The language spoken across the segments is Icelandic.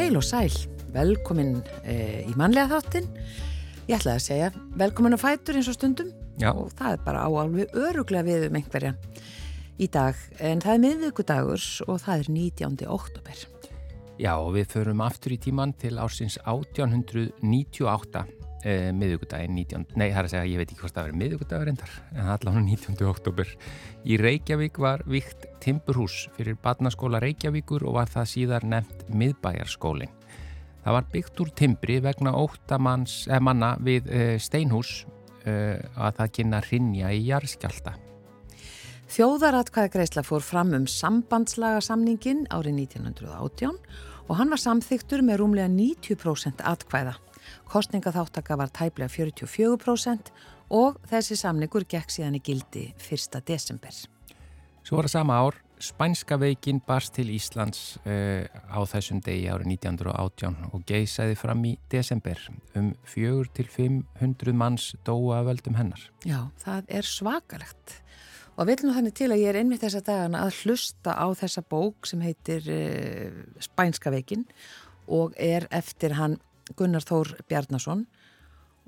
Heil og sæl, velkomin e, í mannlega þáttin. Ég ætlaði að segja velkomin að fætur eins og stundum Já. og það er bara á alveg öruglega við um einhverja í dag. En það er miðvíkudagur og það er 19. oktober. Já, og við förum aftur í tíman til ársins 1898, eh, miðvíkudaginn 19. Nei, það er að segja, ég veit ekki hvort það verið miðvíkudagur endar, en er allavega 19. oktober. Í Reykjavík var vikt timburhús fyrir badnaskóla Reykjavíkur og var það síðar nefnt miðbæjarskólinn. Það var byggt úr timbri vegna óttamanns, eh, manna við eh, steinhús eh, að það kynna hrinja í jarðskjálta. Þjóðaratkvæðagreisla fór fram um sambandslaga samningin árið 1918 og hann var samþyktur með rúmlega 90% atkvæða. Kostningaþáttaka var tæplega 44% og þessi samningur gekk síðan í gildi 1. desember. Svo var það sama ár, spænska veikin barst til Íslands uh, á þessum degi árið 1918 og geisaði fram í desember. Um 4-500 manns dóa völdum hennar. Já, það er svakalegt. Og vil nú þannig til að ég er einmitt þessa dagana að hlusta á þessa bók sem heitir uh, Spænska veikin og er eftir hann Gunnar Þór Bjarnason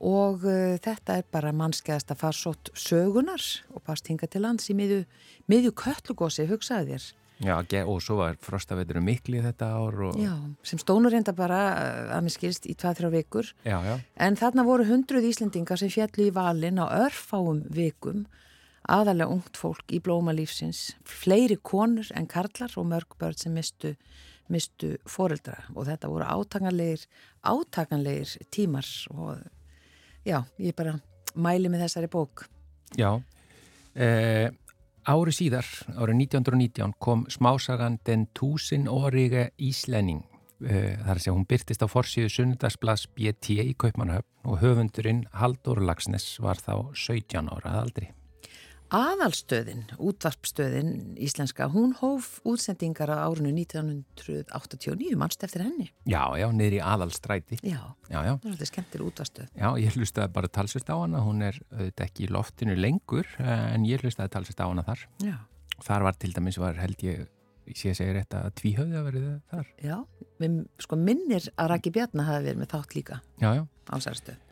og uh, þetta er bara mannskeiðasta farsótt sögunar og past hinga til lands í miðju, miðju köllugósi, hugsaði þér. Já, og svo var frostaveiturum mikli þetta ár. Og... Já, sem stónur reynda bara að mér skilst í 2-3 vikur. Já, já. En þarna voru hundruð Íslendingar sem fjallu í valin á örfáum vikum, aðalega ungt fólk í blóma lífsins, fleiri konur en karlar og mörg börn sem mistu, mistu foreldra og þetta voru átakanlegir, átakanlegir tímar og já, ég bara mæli með þessari bók. Já, eh, ári síðar, árið 1919 kom smásagan Den túsin orige Íslenning. Eh, það er að segja, hún byrtist á forsíðu Sunnudagsblas BT í Kaupmannhöfn og höfundurinn Haldur Lagsnes var þá 17 ára aldri. Aðalstöðin, útvarpstöðin íslenska, hún hóf útsendingar á árinu 1989, mannst eftir henni. Já, já, niður í aðalstræti. Já, já, já. það er alltaf skemmtileg útvarpstöð. Já, ég hlustaði bara talsist á hana, hún er auðvitað ekki í loftinu lengur, en ég hlustaði talsist á hana þar. Já. Þar var til dæmis, var held ég, sé að segja rétt að tvíhauði að verið þar. Já, við, sko minnir að Raki Bjarnar hafi verið með þátt líka já, já. á særstöð.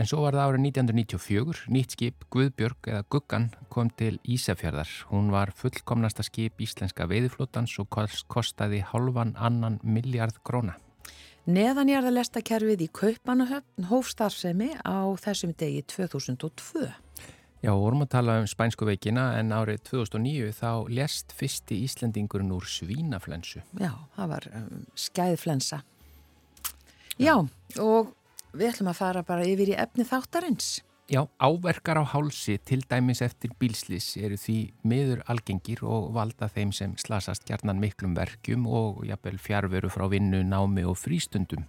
En svo var það árið 1994, nýtt skip Guðbjörg eða Guggan kom til Ísafjörðar. Hún var fullkomnasta skip íslenska veiðflótans og kostaði halvan annan miljard gróna. Neðanjarðalestakerfið í Kaupanahöfn hófstarfsemi á þessum degi 2002. Já, vorum að tala um spænsku veikina en árið 2009 þá lest fyrsti Íslendingurinn úr svínaflensu. Já, það var um, skæðflensa. Já, og Við ætlum að fara bara yfir í efni þáttarins. Já, áverkar á hálsi til dæmis eftir bílslis eru því miður algengir og valda þeim sem slasast gjarnan miklum verkjum og jafnvel fjárveru frá vinnu, námi og frístundum.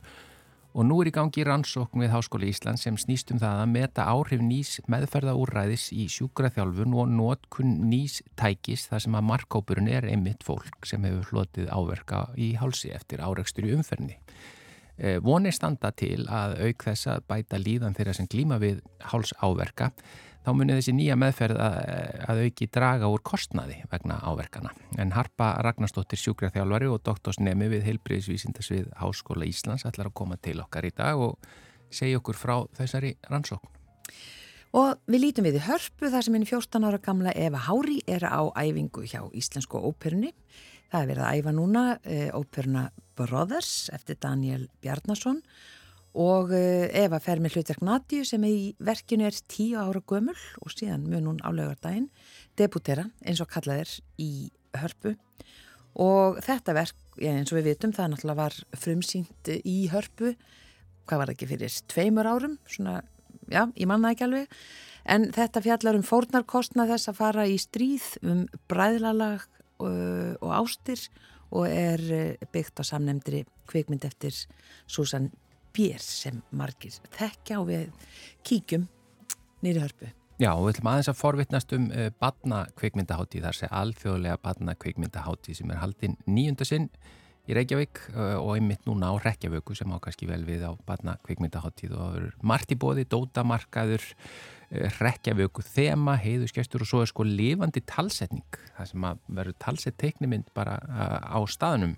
Og nú er í gangi rannsókn við Háskóli Ísland sem snýst um það að meta áhrif nýs meðferðaúræðis í sjúkraþjálfun og nótkunn nýs tækis þar sem að markkópurinn er einmitt fólk sem hefur hlotið áverka í hálsi eftir áreikstur í umferni. Vonir standa til að auk þess að bæta líðan þeirra sem glíma við háls áverka, þá munir þessi nýja meðferð að, að auki draga úr kostnaði vegna áverkana. En Harpa Ragnarstóttir sjúkraþjálfari og doktorsnemi við heilbriðisvísindasvið Háskóla Íslands ætlar að koma til okkar í dag og segja okkur frá þessari rannsókn. Og við lítum við í hörpu þar sem henni 14 ára gamla Eva Hári er á æfingu hjá Íslensku óperunni. Það er verið að æfa núna e, óperuna Brothers eftir Daniel Bjarnason og e, Eva fer með hlutverk Nadju sem í verkinu er 10 ára gömul og síðan mun hún álögardaginn debutera eins og kallaðir í hörpu. Og þetta verk, eins og við vitum, það náttúrulega var frumsýnt í hörpu, hvað var ekki fyrir tveimur árum, svona, já, ég manna ekki alveg, en þetta fjallar um fórnarkostna þess að fara í stríð um bræðlalag og, ástir og er byggt á samnemndri kvikmynd eftir Susan Bier sem margir þekkja og við kíkjum nýri hörpu. Já, og við ætlum aðeins að forvittnast um uh, badna kvikmyndaháttíð, þar sé alþjóðlega badna kvikmyndaháttíð sem er haldinn nýjunda sinn í Reykjavík og einmitt núna á Reykjavíku sem á kannski vel við á badna kvikmyndaháttíð og það eru margt í bóði, dótamarkaður, Reykjavíku þema, heiðuskestur og svo er sko lifandi talsetning, það sem að verður talsett teiknimynd bara á staðnum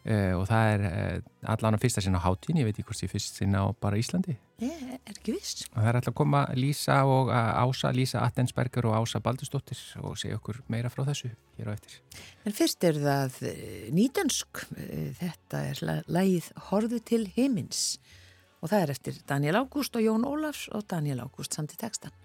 Uh, og það er uh, allan á fyrsta sinna á hátín, ég veit ekki hvort ég fyrst sinna á bara Íslandi. Ég er ekki viss. Og það er alltaf að koma Lísa og uh, Ása, Lísa Attensberger og Ása Baldursdóttir og segja okkur meira frá þessu hér á eftir. En fyrst er það nýdönsk, þetta er lægið Horðu til himins og það er eftir Daniel Ágúst og Jón Ólafs og Daniel Ágúst samt í textan.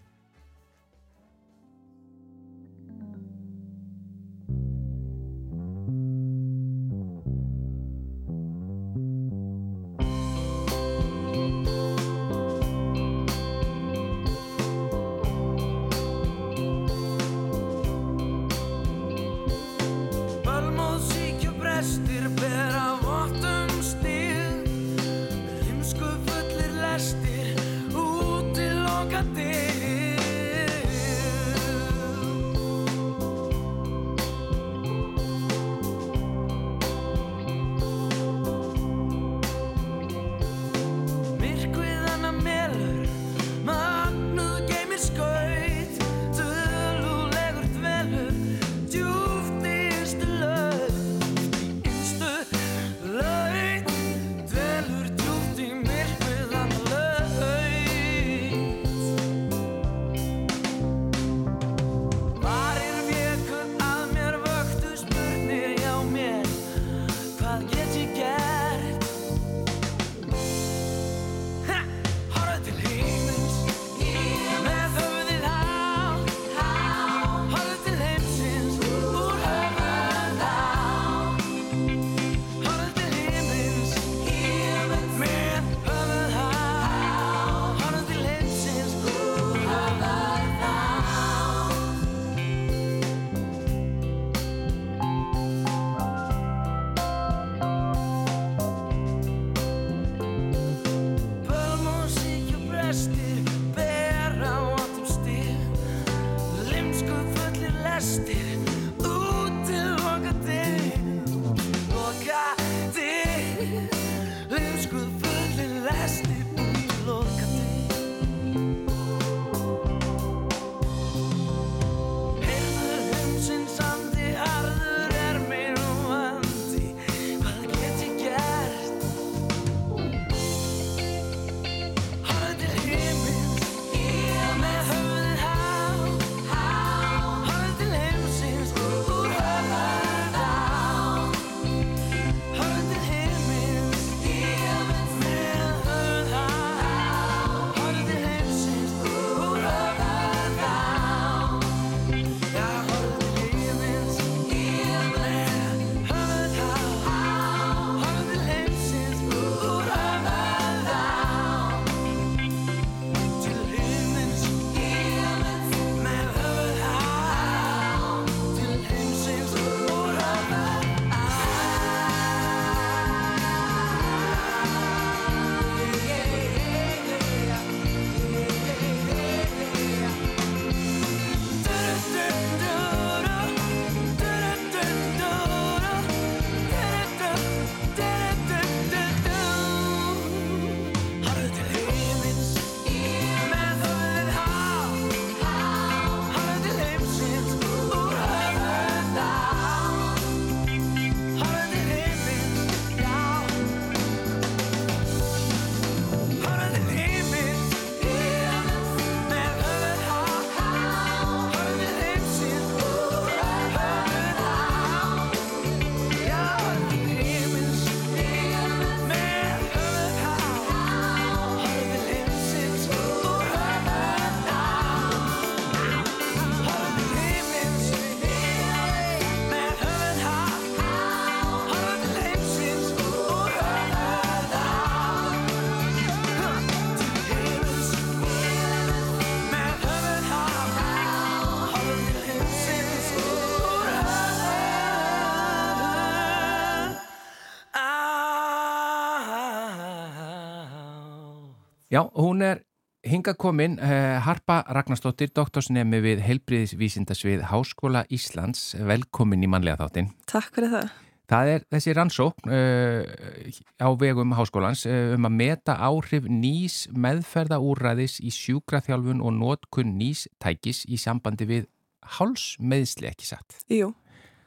Já, hún er hinga komin uh, Harpa Ragnarstóttir, doktorsnemi við heilbriðisvísindasvið Háskóla Íslands. Velkomin í manlega þáttin. Takk fyrir það. Það er þessi rannsókn uh, á vegum háskólans uh, um að meta áhrif nýs meðferðaúræðis í sjúkraþjálfun og nótkunn nýs tækis í sambandi við hálsmeðsli ekki satt. Jú.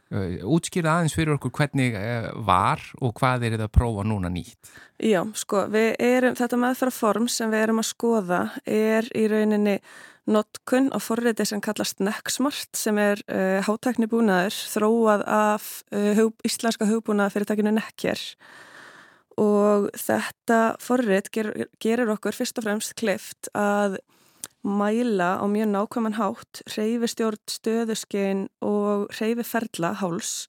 Útskýra aðeins fyrir okkur hvernig var og hvað er þetta að prófa núna nýtt? Já, sko, erum, þetta meðferðarform sem við erum að skoða er í rauninni notkun á forriði sem kallast Nexmart sem er uh, hátækni búnaður þróað af uh, hug, íslenska hugbúnaða fyrirtækinu Nekkjer og þetta forrið ger, gerir okkur fyrst og fremst klift að mæla á mjög nákvæman hátt reyfi stjórn stöðuskein og reyfi ferla háls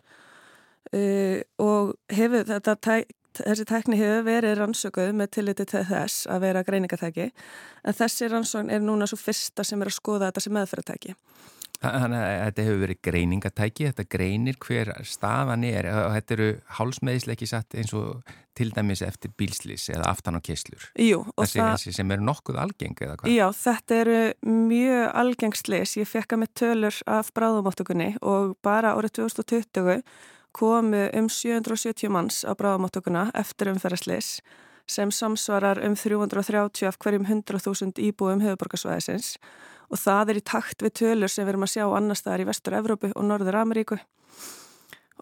uh, og hefur þetta tæk þessi tekni hefur verið rannsökuð með tilliti til þess að vera greiningatæki en þessi rannsókn er núna svo fyrsta sem er að skoða þetta sem meðferðatæki. Þannig að þetta hefur verið greiningatæki, þetta greinir hver staðan er og þetta eru hálsmeðislega ekki satt eins og til dæmis eftir bílslis eða aftan á kesslur. Jú. Þessi, það, þessi sem eru nokkuð algeng eða hvað? Já, þetta eru mjög algengslis. Ég fekka með tölur af bráðumáttugunni og bara árið 2020 komu um 770 manns á bráðamáttökuna eftir umferðarsleis sem samsvarar um 330 af hverjum 100.000 íbúum höfuborgarsvæðisins og það er í takt við tölur sem við erum að sjá annars staðar í Vestur-Evrópu og Norður-Ameríku.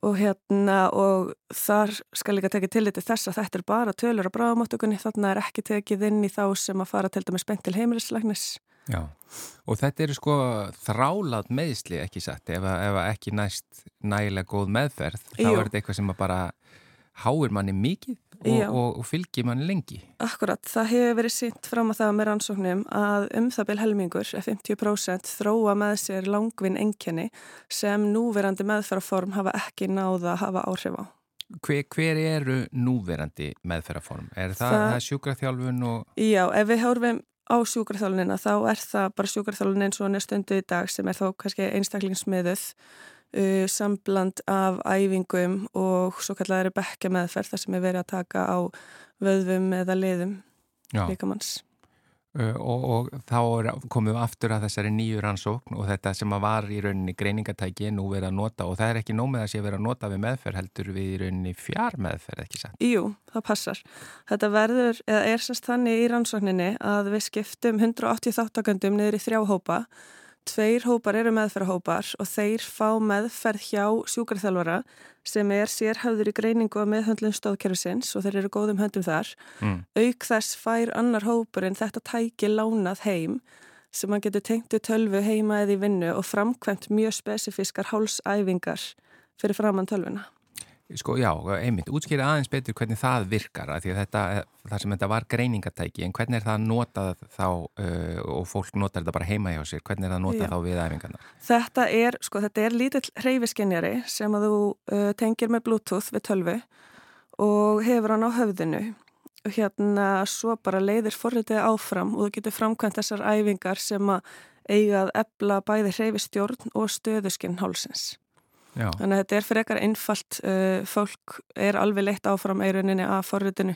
Og hérna og þar skal líka tekið til þetta þess að þetta er bara tölur á bráðamáttökunni þannig að það er ekki tekið inn í þá sem að fara til dæmis beint til heimilislegnis Já, og þetta eru sko þrálat meðsli ekki satt, ef, ef ekki næst nægilega góð meðferð, þá Jú. er þetta eitthvað sem bara háir manni mikið og, og, og fylgir manni lengi. Akkurat, það hefur verið sínt fram að það með rannsóknum að um það byl helmingur, 50% þróa með sér langvinn engjani sem núverandi meðferðarform hafa ekki náða að hafa áhrif á. Hver, hver eru núverandi meðferðarform? Er það, það, það sjúkraþjálfun og... Já, ef við hórfum á sjúkarþjálunina þá er það bara sjúkarþjálun eins og hann er stundu í dag sem er þá kannski einstaklingsmiðuð uh, sambland af æfingum og svo kallar er bekka meðferð þar sem er verið að taka á vöðvum eða liðum líkamanns. Uh, og, og þá komum við aftur að þessari nýju rannsókn og þetta sem var í rauninni greiningatæki nú verið að nota og það er ekki nómið að sé verið að nota við meðferð heldur við í rauninni fjár meðferð, ekki satt? Jú, það passar. Þetta verður, eða er sérst þannig í rannsókninni að við skiptum 180 þáttakandum niður í þrjá hópa Tveir hópar eru meðferðahópar og þeir fá meðferð hjá sjúkarþjálfara sem er sérhafður í greiningu og meðhöndlun stóðkerfisins og þeir eru góðum höndum þar. Mm. Auk þess fær annar hópur en þetta tæki lánað heim sem hann getur tengtu tölvu heima eða í vinnu og framkvæmt mjög spesifískar hálsæfingar fyrir framann tölvuna. Sko já, einmitt, útskýra aðeins betur hvernig það virkar að því að þetta, það sem þetta var greiningatæki en hvernig er það notað þá uh, og fólk notar þetta bara heima hjá sér, hvernig er það notað já. þá við æfingarna? Þetta er, sko þetta er lítill hreyfiskenjari sem að þú uh, tengir með bluetooth við tölvu og hefur hann á höfðinu og hérna svo bara leiðir forritið áfram og þú getur framkvæmt þessar æfingar sem að eigað ebla bæði hreyfistjórn og stöðuskinn hálsins. Já. Þannig að þetta er fyrir ekkar einfalt, uh, fólk er alveg leitt áfram eiruninni af forritinu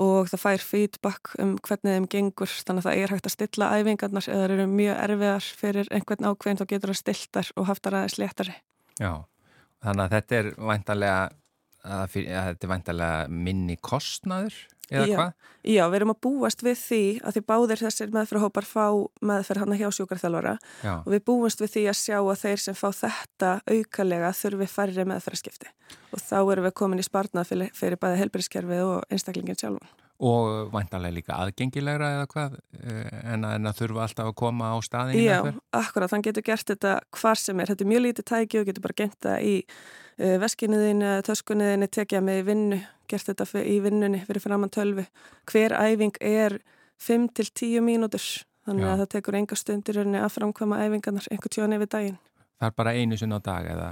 og það fær feedback um hvernig þeim gengur, þannig að það er hægt að stilla æfingarnar eða það eru mjög erfiðar fyrir einhvern ákveðin þá getur það stiltar og haftar aðeins léttari. Já, þannig að þetta er væntalega, að, að þetta er væntalega minni kostnaður eða hvað? Já, við erum að búast við því að því báðir þessir meðferðhópar fá meðferð hann að hjá sjúkarþjálfara og við búast við því að sjá að þeir sem fá þetta aukalega þurfi færri meðferðskipti og þá erum við komin í spartnað fyrir, fyrir bæði helbriðskerfið og einstaklingin sjálfun. Og vantarlega líka aðgengilegra eða hvað eh, en að, en að þurfa alltaf að koma á staðin Já, akkurat, þann getur gert þetta hvar sem er, þetta er mjög lítið tæki og getur bara gett það í uh, veskinuðinu, töskunuðinu, tekja með vinnu gert þetta í vinnunni fyrir framann tölvi. Hver æfing er 5-10 mínútur þannig Já. að það tekur enga stundir að framkvæma æfingarnar einhver tjóni yfir daginn. Það er bara einu sinna á dag eða?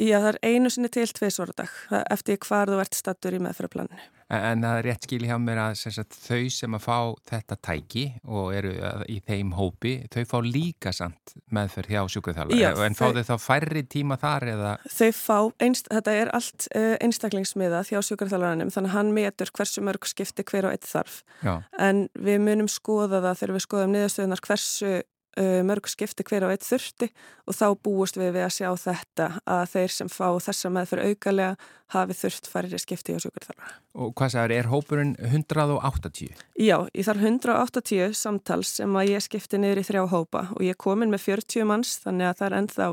Já, það er einu sinni til tveisvara dag eftir hvar þú ert stattur í meðferðarplaninu. En, það er rétt skil hjá mér að sagt, þau sem að fá þetta tæki og eru í þeim hópi, þau fá líka samt meðferð hjá sjúkvæðþála. En fá þau, þau þá færri tíma þar eða? Þau fá, einst, þetta er allt uh, einstaklingsmiða hjá sjúkvæðþálanum þannig að hann metur hversu mörg skipti hver og eitt þarf. Já. En við munum skoða það þegar við skoðum niðurstöðunar hversu Uh, mörg skipti hver á eitt þurfti og þá búist við við að sjá þetta að þeir sem fá þessa meðferð aukalega hafi þurft færri skipti á sjúkurþarfara. Og hvað sagður, er hópurinn 180? Já, ég þarf 180 samtals sem að ég skipti niður í þrjá hópa og ég er komin með 40 manns þannig að það er ennþá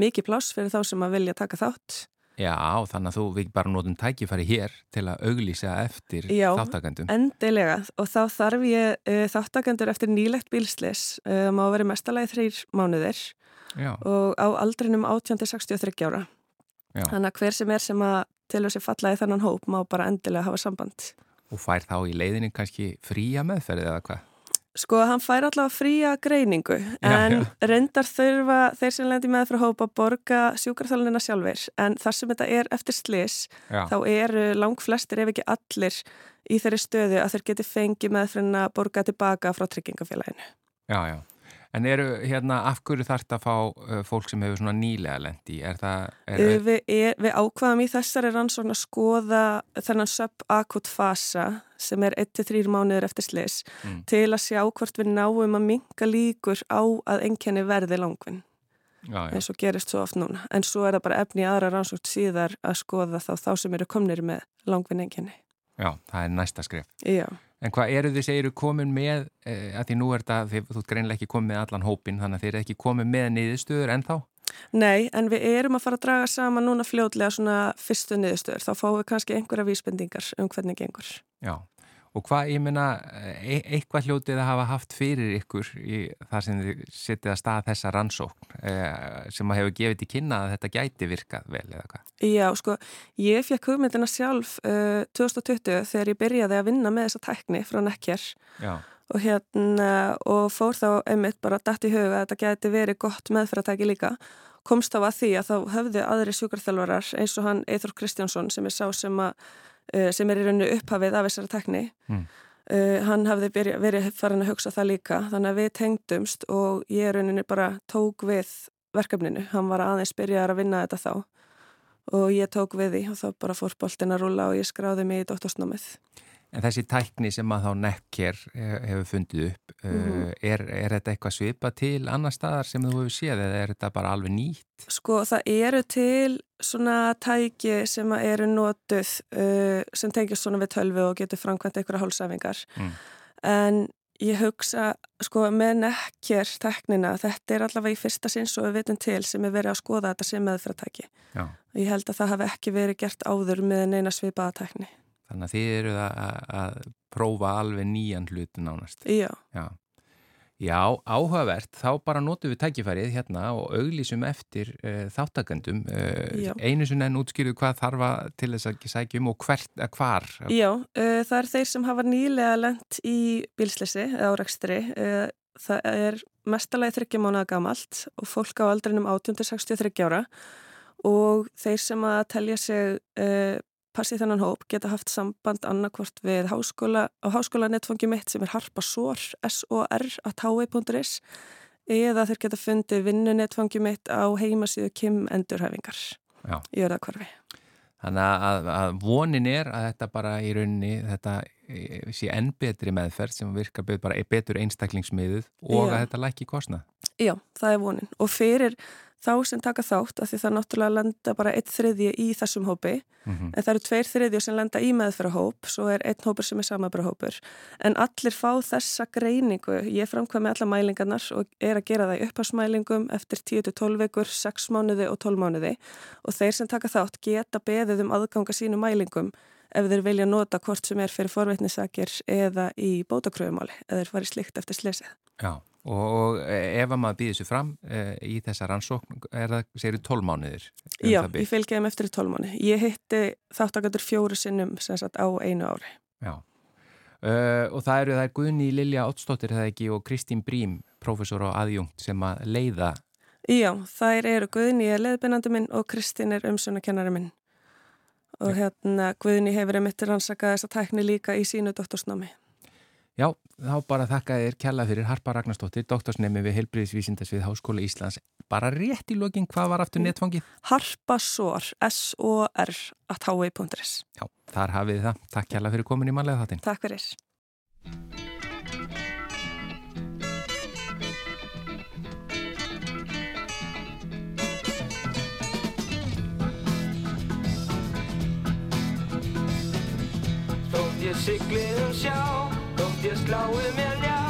mikið pláss fyrir þá sem að vilja taka þátt. Já, þannig að þú við bara notum tækifæri hér til að auglýsa eftir Já, þáttakendum. endilega og þá þarf ég uh, þáttakendur eftir nýlegt bílslis uh, má verið mestalagi þrýr mánuðir Já, og á aldrinum 18-63 ára. Já. Þannig að hver sem er sem að til þessi falla í þennan hóp má bara endilega hafa samband. og fær þá í leiðinni kannski fría meðferðið eða hvað? Sko, hann fær allavega fría greiningu en já. reyndar þurfa þeir sem lendi með frá hópa borga sjúkarþálunina sjálfur en þar sem þetta er eftir slis Já, þá eru lang flestir ef ekki allir í þeirri stöðu að þeir geti fengið með fyrir að borga tilbaka frá tryggingafélaginu. já, já. En eru hérna, af hverju þarf þetta að fá uh, fólk sem hefur svona nýlega lendi? Er það, er, Uh, Við, er, við ákvaðum í þessari rannsókn að skoða þennan sub-akut fasa sem er 1-3 mánuður eftir slis Mm. til að sjá hvort við náum að minka líkur á að enkenni verði langvinn. eins og gerist svo oft núna. En svo er það bara efni aðra rannsókt síðar að skoða þá þá sem eru komnir með langvinnenginni. já, það er næsta skref. Já, En hvað eru þið segiru komin með, eh, að því nú er þetta, þið, þú ert greinlega ekki komin með allan hópin, þannig að þið eru ekki komin með niðurstöður ennþá? nei, en við erum að fara að draga saman núna fljótlega svona fyrstu niðurstöður. Þá fáum við kannski einhverja vísbendingar um hvernig gengur. Já, og hvað, ég meina, e eitthvað hljótið að hafa haft fyrir ykkur í þar sem þið setið að stað þessa rannsókn eh, sem að hefur gefið til kynna að þetta gæti virkað vel eða hvað? Já, sko, ég fekk hugmyndina sjálf uh, 2020 þegar ég byrjaði að vinna með þessa tækni frá nekkjar og hérna og fór þá einmitt bara dætt í huga að þetta geti verið gott meðfæratæki líka. Komst þá að því að þá höfðu aðri sjúkarþjálfarar eins og hann Eithor Kristjánsson sem er sá sem, að, sem er í rauninu upphafið af þessari tekni Mm. uh, hann hafði byrja, verið farin að hugsa það líka þannig að við tengdumst og ég í rauninu bara tók við verkefninu, hann var aðeins byrjaðar að vinna þetta þá og ég tók við því og þá bara fór boltin að rúla og ég skráði mig í doktorsnámið en þessi tækni sem að þá nekkjer hefur fundið upp, mm Mhm. er, er þetta eitthvað svipa til annar staðar sem þú hefur séð eða er þetta bara alveg nýtt? Sko það eru til svona tæki sem eru notuð uh, sem tengjast svona við tölvu og getur framkvæmt einhverja hálsæfingar Mm. en ég hugsa sko með nekkjör teknina þetta er allavega í fyrsta sinn svo við vitum til sem er verið að skoða þetta sem meðfratæki og ég held að það hafi ekki verið gert áður með neina svipaða tekni. Þannig að þið eru að, að- prófa alveg nýjan hlut nánast. Já, Já. Já, áhugavert, þá bara notum við tækifærið hérna og auglísum eftir uh, þáttakendum. Já. Uh, einu sinni en útskýru hvað þarfa til þess að sækja um og hvert, uh, hvar. Já uh, það er þeir sem hafa nýlega lent í bílslisi eða árekstri uh, það er mestalagi þryggja mánuða gamalt og fólk á aldrinum 18-63 ára og þeir sem að telja sig passi þennan hóp geta haft samband annarkvort við háskóla á háskólanetfangi mitt sem er harpasor sor at hi.is eða þeir geta fundið vinnunetfangi mitt á heimasíðu Kim Endurhæfingar Já. í öðakvarfi. Þannig að, að, vonin er að þetta bara í rauninni, þetta sé enn betri meðferð sem virkar bara betur einstaklingsmiðuð og Já. að þetta lækki kostna. Já, það er vonin. Og fyrir þá sem taka þátt af því það náttúrulega lenda bara eitt þriðji í þessum hópi Mm en það eru tveir þriðjur sem lenda í meðferðahóp svo er einn hópur sem er samabrahópur en allir fá þessa greiningu. Ég framkvæmi alla mælingarnar og er að gera það í upphásmælingum eftir 10-12 vikur, 6 mánuði og 12 mánuði. Og þeir sem taka þátt geta beðið um aðganga sínu mælingum ef þeir vilja nota hvort sem er fyrir forveitnisakir eða í bótakröfumáli eða þeir fari slikt eftir slesið. Já, og, og ef að maður býðir sér fram e, í þessa rannsókn, er það, segir 12 mánuðir? um Já, ég fylgja þeim eftir tólmáni. Ég hitti þáttakandur fjóru sinnum sem sagt á einu ári. Já, uh, og það eru það er Guðni Lilja Ottsdóttir, það ekki, og Kristín Brím, prófessor og aðjungt sem að leiða. Já, þær eru Guðni er leðbennandi minn og Kristín er umsönakennari minn. Og hérna Guðni hefur einmitt rannsakað þessa tækni líka í sínu doktorsnámi. Já, þá bara þakka þér kjalla fyrir Harpa Ragnarsdóttir, doktorsnemi við Helbriðisvísindasvið Háskóla Íslands. Bara rétt í lokin, hvað var aftur netfangið? Harpasor, S-O-R, at hi.is. Já, þar hafið það. Takk kjalla fyrir komin í manlega þáttinn. Takk fyrir. Þótt ég sigli um sjá. Þótt ég slái mér ljá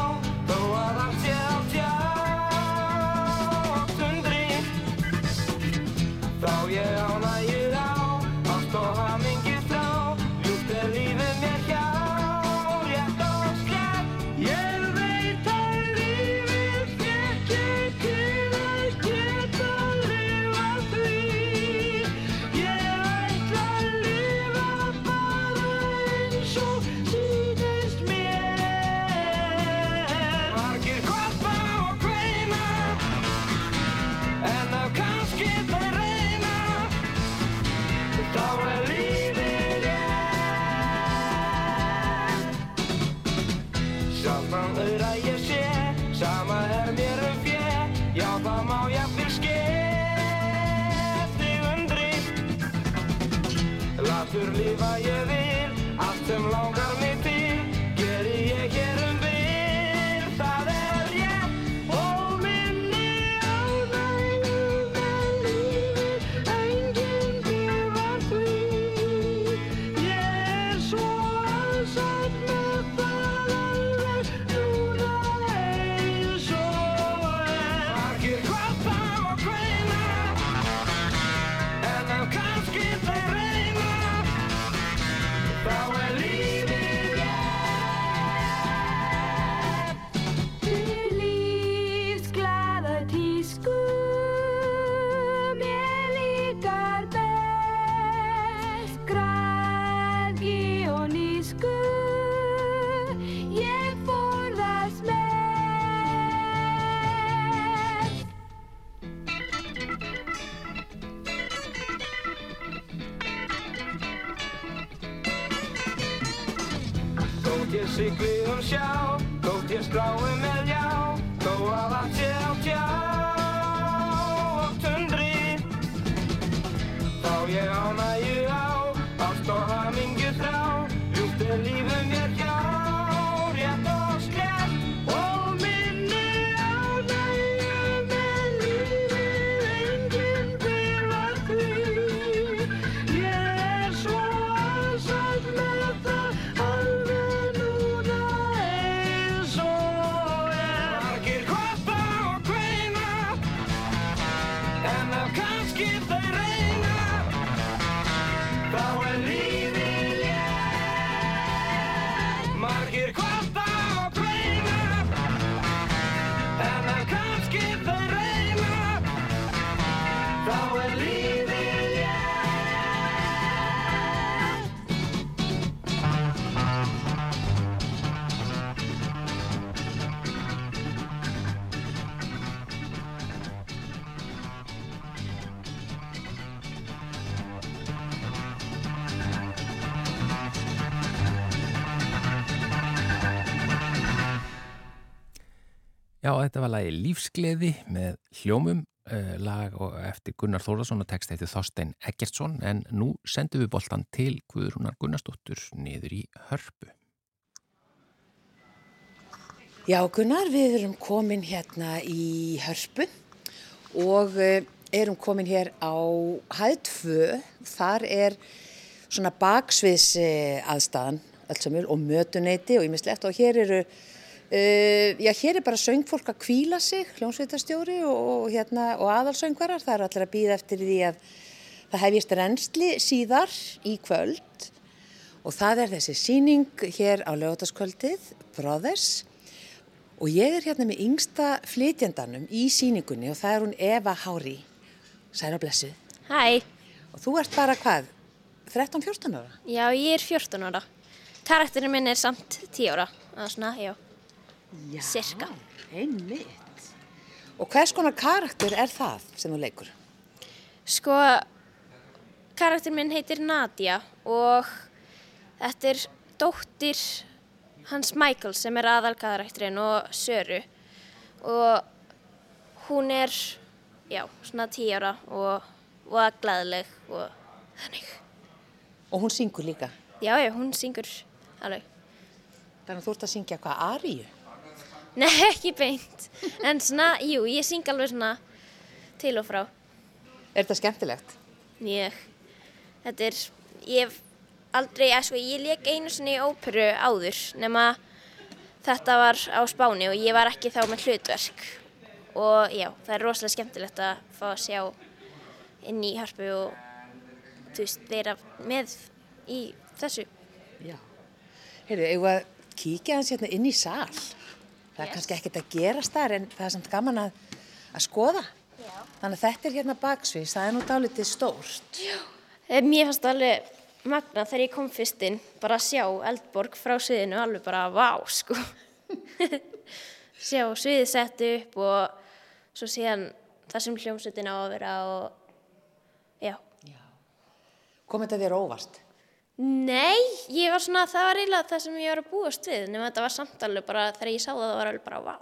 Þótt ég sigli um sjá Þótt ég strái með ljá Þó að allt sé á tjá Já, þetta var lagi Lífsgleði með hljómum, uh, lag og eftir Gunnar Þórðarsson og text eftir Þorstein Eggertsson en nú sendum við boltan til Guðrúnar Gunnarsdóttur niður í hörpu. Já, Gunnar, við erum komin hérna í Hörpu og eh, erum komin hér á hæð 2. Þar er svona baksviðs aðstæðan og mötuneyti og ýmislegt og hér eru, uh, já, hér er bara söngfólk að kvíla sig, hljómsveitarstjóri og, og, hérna, og aðalsöngvarar. Það eru allir að býða eftir því að það hefjist reynsli síðar í kvöld og það er þessi síning hér á lögataskvöldið, Brothers Og ég er hérna með yngsta flytjandanum í síningunni og það er hún Eva Hári. Særa blessuð. Hæ, Og þú ert bara hvað? 13-14 ára? já ég er 14 ára. Karakterinn minn er samt 10 ára. Það er svona, já. Já. Sirka. Einmitt. Og hvers konar karakter er það sem þú leikur? Sko, karakterinn minn heitir Nadia og þetta er dóttir hans Michael sem er aðalkarakterinn og Söru. Og hún er, já, svona 10 ára og, og glæðileg og þannig. Og hún syngur líka. Já, já, hún syngur alveg. Þannig að þú ert að syngja hvað aríu. Nei, ekki beint. En svona, jú, ég syng alveg svona til og frá. Er þetta skemmtilegt? Ég, þetta er, ég hef aldrei, eða sko, ég leik einu sinni í óperu áður, nema þetta var á Spáni og ég var ekki þá með hlutverk. Og já, það er rosalega skemmtilegt að fá að sjá inn í harpu og, þú veist, vera með í þessu. Já. Heyrðu, eigum við að kíkja hans hérna inn í sal. Það er Yes. kannski ekkert að gerast þar en það er samt gaman að, að skoða. Já. Þannig að þetta er hérna baksvís, það er nú dálítið stórt. Eh, Mér fannst alveg magna þegar ég kom fyrst inn, bara að sjá Eldborg frá sviðinu, alveg bara vá, sko. sjá sviðið sett upp og svo síðan það sem hljómsveitin á að vera og já. Kom þetta þér óvart? Nei, ég var svona, það var eiginlega það sem ég var að búast við, nema þetta var samt alveg bara, þegar ég sá það, var alveg bara vá.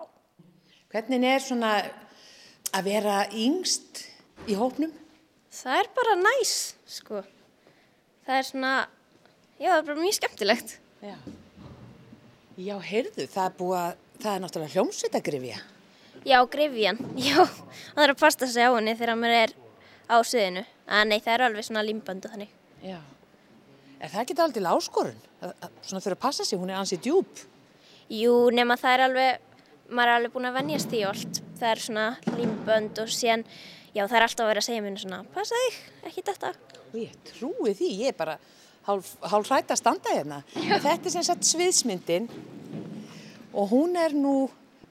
Hvernig er svona að vera yngst í hópnum? Það er bara næs, sko. það er svona, já það er bara mjög skemmtilegt. Já. Já, heyrðu, það er búið að, það er náttúrulega hljómsveitagrifja. Já, grifjan, já, það er að pasta sig á henni þegar maður er á sviðinu. En nei, það er alveg svona límband og þannig. Já. Er það ekki aldrei áskorun? Að- að- Svona þurfa að passa sig, hún er ansið djúb. Jú, nema það er alveg, maður er alveg búin að venjast því og allt. Það er svona límbönd og síðan, já það er alltaf að vera að segja mér svona, passa þig, ekki þetta. Og ég trúi því, ég er bara hálf, hálf hrætt að standa hérna. Þetta er sem sagt sviðsmyndin og hún er nú,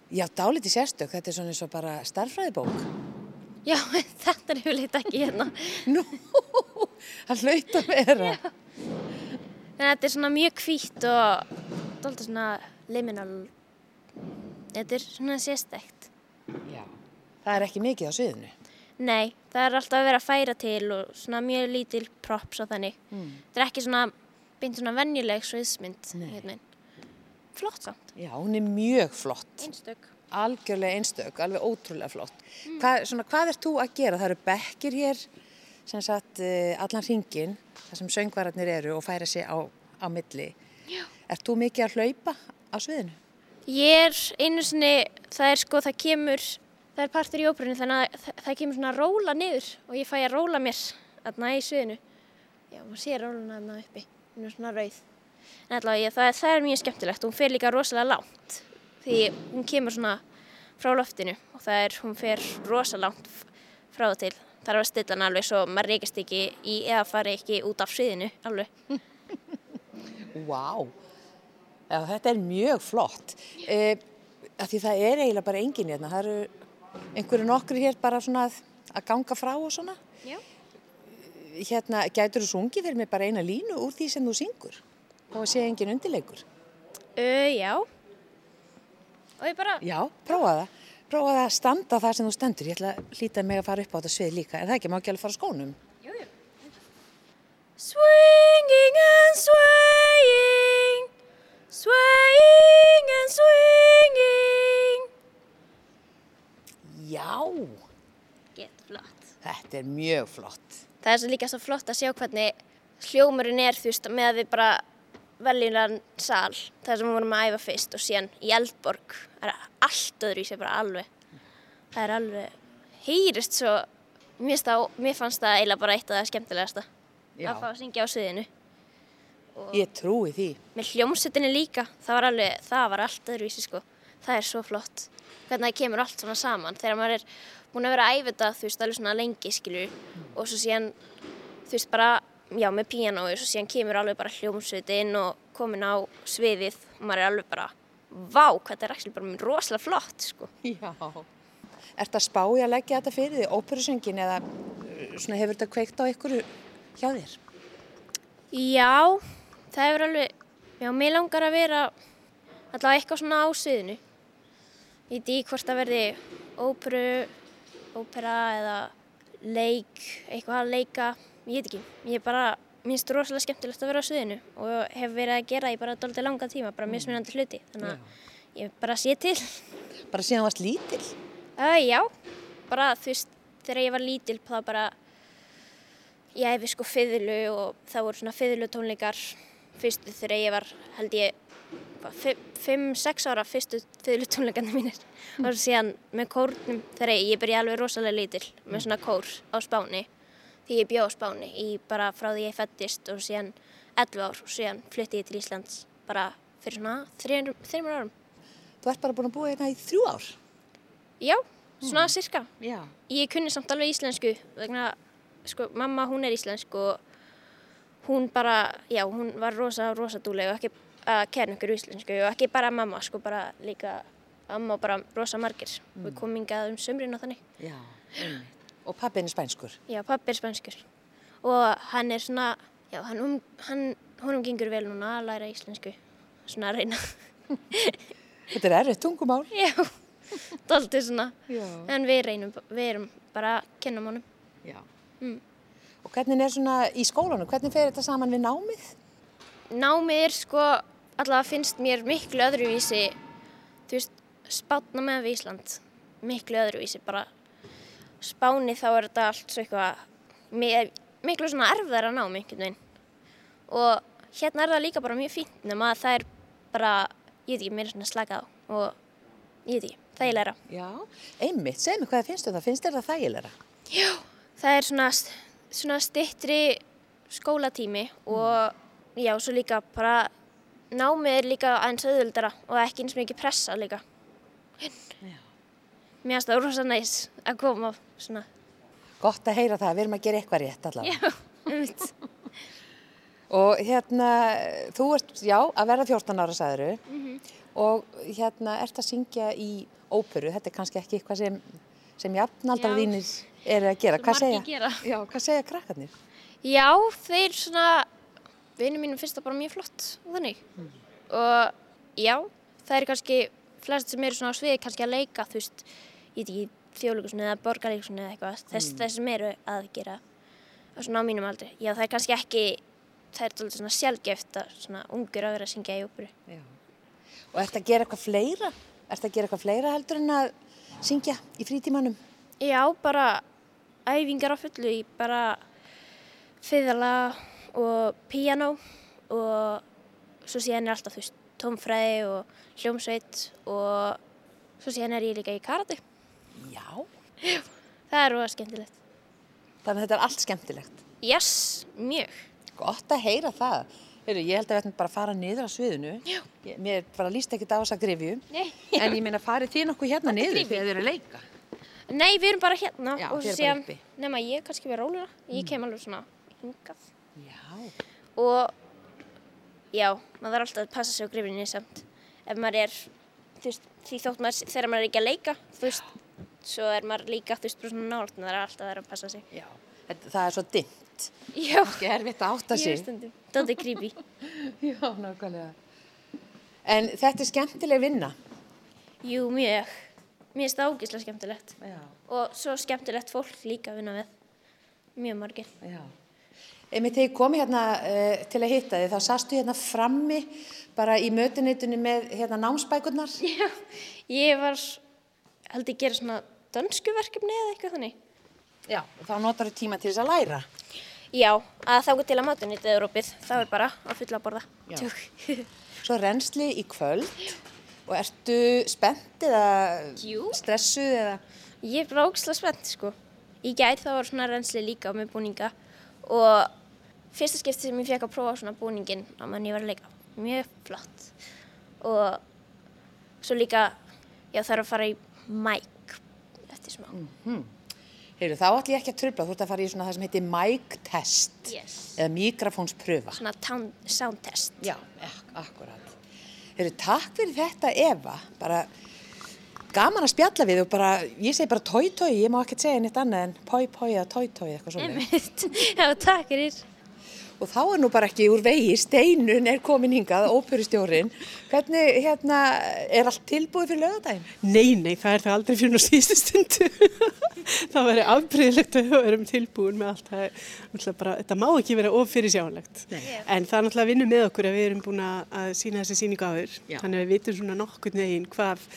já, dálítið sérstök, þetta er svona eins og bara starfræðibók. Já, þetta er yfirleitt ekki hérna. Nú, það hlaut að vera. En þetta er svona mjög hvítt og dálítið svona liminal. Þetta er svona sérstækt. Já. Það er ekki mikið á sviðinu. Nei, það er alltaf að vera að færa til og svona mjög lítil props og þannig. Þetta er ekki svona, beint svona venjuleg sviðsmynd. Hérna. Flott samt. Já, hún er mjög flott. Einstök. algjörlega einstök, alveg ótrúlega flott. Hvað, svona, hvað ert þú að gera? Það eru bekkir hér, sem sagt, uh, allan hringin, þar sem söngvararnir eru og færa sig á, á milli. Já. Ert þú mikið að hlaupa á sviðinu? Ég er einu sinni, það er sko, það kemur, það er partur í óperunni þannig að það, það kemur svona róla niður og ég fæ að róla mér þarna í sviðinu. Já, maður sér róluna þarna uppi, hún er svona rauð. En allavega, ég, það, er- það er mjög skemmtilegt, hún fer líka rosalega langt því hún kemur svona frá loftinu og það er, hún fer rosalega langt f- frá og til. Er að stilla hann alveg svo maður reykist ekki í eða fari ekki út af sviðinu alveg. Vá, já, þetta er mjög flott. Af því það er eiginlega bara engin hérna. Það eru einhverju nokkru hér bara svona að, að ganga frá og svona. Já. Hérna, gætur þú sungið fyrir mig bara eina línu úr því sem þú syngur? Þá sé engin undirleikur. Uh, já. Og ég bara, Já, prófa það. Prófa það að standa þar sem þú stendur. Ég ætla að hlýta mig að fara upp á þetta svið líka. En það ekki, má ekki alveg fara skónum. Swinging and swaying, swaying and swinging. Já, Get flott. þetta er mjög flott. Það er svo líka svo flott að sjá hvernig hljómurinn er þú veist með að við bara veljunan sal, það sem við vorum að æfa fyrst og síðan í Eldborg það er allt öðru í sig bara alveg. Það er alveg, heyrist svo, mér, það, mér fannst það eiginlega bara eitt af það skemmtilegasta Já. að fá að syngja á sviðinu. Ég trúi því. með hljómsettinni líka, það var alveg, það var allt öðruvísi sko. Það er svo flott. Hvernig það kemur allt svona saman þegar maður er búin að vera að æfa þetta, þú veist, alveg svona lengi, skilur, og svo síðan, þú veist, bara, já, með píanói, svo síðan kemur alveg bara hljómsettin og komin á sviðið og maður er alveg bara, vá, hvað er ekki bara rosalega flott, sko. Já. Ert að spá í að leggja þetta fyrir því, óperusöngin eða uh, svona hefur þetta kveikt á ykkur hjá þér? Já, það hefur alveg, já, mér langar að vera allavega eitthvað svona á sviðinu. Ég veit ekki hvort það verði óperu, ópera eða leik, eitthvað að leika, ég veit ekki. Ég bara, mér finnst rosalega skemmtilegt að vera á sviðinu og hef verið að gera í bara dálítið langa tíma, bara mismunandi hluti. Þannig að ég bara sé til. Bara síðan varst lítil? Uh, já, bara þú veist, þegar ég var lítil þá bara, ég hefi sko fiðlu og það voru svona fiðlu tónleikar fyrstu þegar ég var, held ég, 5-6 ára fyrstu fiðlu tónleikarnir mínir og síðan með kórnum þegar ég byrjaði alveg rosalega lítil með svona kór á Spáni því ég bjó á Spáni í bara frá því ég fættist og síðan 11 ár og síðan flutti ég til Íslands bara fyrir svona 3 árum. Þú ert bara búin að búa hérna í þrjú ár? Já, svona cirka. Já. Ég kunni samt alveg íslensku vegna, sko, mamma hún er íslensk og hún bara, já, hún var rosa, rosa dúleg og ekki að kenna ykkur íslensku og ekki bara mamma, sko, bara líka amma og bara rosa margir. Við komum hingað um sömrin og þannig. Já, einmitt. Og pappin er spænskur? Já, pappi er spænskur og hann er svona, já, hann, um, hann, honum gengur vel núna að læra íslensku, svona að reyna. Þetta er erfitt tungumál. já, dálítið svona, Já. en við reynum, við erum bara að kenna honum. Já. Mm. Og hvernig er svona í skólanum, hvernig fer þetta saman við námið? námið er sko, allavega finnst mér miklu öðruvísi, þú veist, spátna með við Ísland, miklu öðruvísi, bara spáni þá er þetta allt svo eitthvað, mi- miklu svona erfðara nám einhvern veginn. og hérna er það líka bara mjög fínt nema að það er bara, ég veit ekki, mér er svona slakað á og ég veit ekki, þægilegra. Já, einmitt, segð mér hvað finnst þú það, finnst þér það þægilegra? Það er svona, svona stittri skólatími og já, svo líka bara námið er líka aðeins auðvöldara og ekki eins mikið pressa líka. Mér finnst það rosa næs að koma svona, Gott að heyra það, við erum að gera eitthvað rétt allavega. já, einmitt. Og hérna, þú ert, já, að verða 14 ára sagðuru og hérna, ert að syngja í óperu, þetta er kannski ekki eitthvað sem, sem jafnaldar þínir eru að gera. Hvað segja? gera. Já, hvað segja krakkarnir? Já, þeir svona, vinnu mínum finnst það bara mjög flott og þannig. Og já, það er kannski flest sem eru svona á sviði kannski að leika, þú veist, ég veit ekki, þjóðleikusinu eða borgarleikusinu eða eitthvað, þess, þess sem eru að gera á svona á mínum aldri. Já, það er kannski ekki, það er svolítið svona sjálfgeft að svona ungur að vera að syngja í óperu. Já. Og ert að gera eitthvað fleira? Ert að gera eitthvað fleira heldur en að syngja í frítímanum? Já, bara æfingar á fullu í bara fiðala og píanó og svo síðan er alltaf þú veist tómfræði og hljómsveit og svo síðan er ég líka í karate. Já. Það er roða skemmtilegt. Þannig að þetta er allt skemmtilegt. Yes, mjög. Gott að heyra það. Heyrðu, ég held að við ættum bara að fara niður á sviðinu. Já. Ég, mér bara líst ekkert á þessa grifju. Nei. En ég meina farið þið nokkuð hérna niður gryfju? þegar þið eru að leika. Nei, við erum bara hérna Já, þið eruð bara uppi. Mm. nema ég kannski við róluna, ég kem alveg svona hingað Já. og já, maður þarf alltaf að passa sig á grifrinni samt ef maður er, þú veist, því þótt maður, þegar maður er ekki að leika, þú veist, svo er maður líka, bara svona nált, maður er alltaf að vera að passa sig. Já. Það er svo dimmt. Já, Ekki erfitt að átta sig. er stundum, dóttir creepy. Já, nákvæmlega. En þetta er skemmtileg vinna. Jú, mjög, mér finnst það ógislega skemmtilegt Já. og svo skemmtilegt fólk líka að vinna við, mjög margir. Já. Einmitt þegar ég kom hérna uh, til að hitta þið, þá sastu hérna frammi bara í mötuneytunni með hérna námsbækurnar. Já, ég var, held ég gera svona dönsku verkefni eða eitthvað þannig. Já. Og þá notar þú tíma til þess að læra. Já, að þá til að matunýta Európið, þá er bara að fylla að borða. Svo reynsli í kvöld og ertu spennt eða Jú. stressuð eða... Ég er bara ógislega spennt, sko. Í gæt þá var svona reynsli líka með búninga og fyrsta skipti sem ég fekk að prófa svona búningin á mann ég var að leika. Mjög flott. Og svo líka, það er að fara í mæk eftir smá. Heyrðu, þá ætlum ég ekki að tröfla, þú ert að fara í svona það sem heitir mic test Yes. eða mikrofónspröfa. Svona town, sound test. Já, ak akkurat. Heyrðu, takk fyrir þetta Eva, bara gaman að spjalla við og bara, ég segi bara tói tói, ég má ekkert segja neitt annað en poi poi eða tói tói eitthvað svona. Einmitt. Já, takk fyrir. Og þá er nú bara ekki úr vegi, steinun er komin hingað, óperustjórin. Hvernig, hérna, er allt tilbúið fyrir lögadaginn? Nei, nei, það er það aldrei fyrir á síðustu stundu. það væri afbreyðilegt að við erum tilbúin með allt. Það náttúrulega bara, þetta má ekki vera ofyrir sjálegt. En það er náttúrulega að vinna með okkur að við erum búin að sína þessi síningu áður. Já. Þannig að við vitum svona nokkurn veginn hvað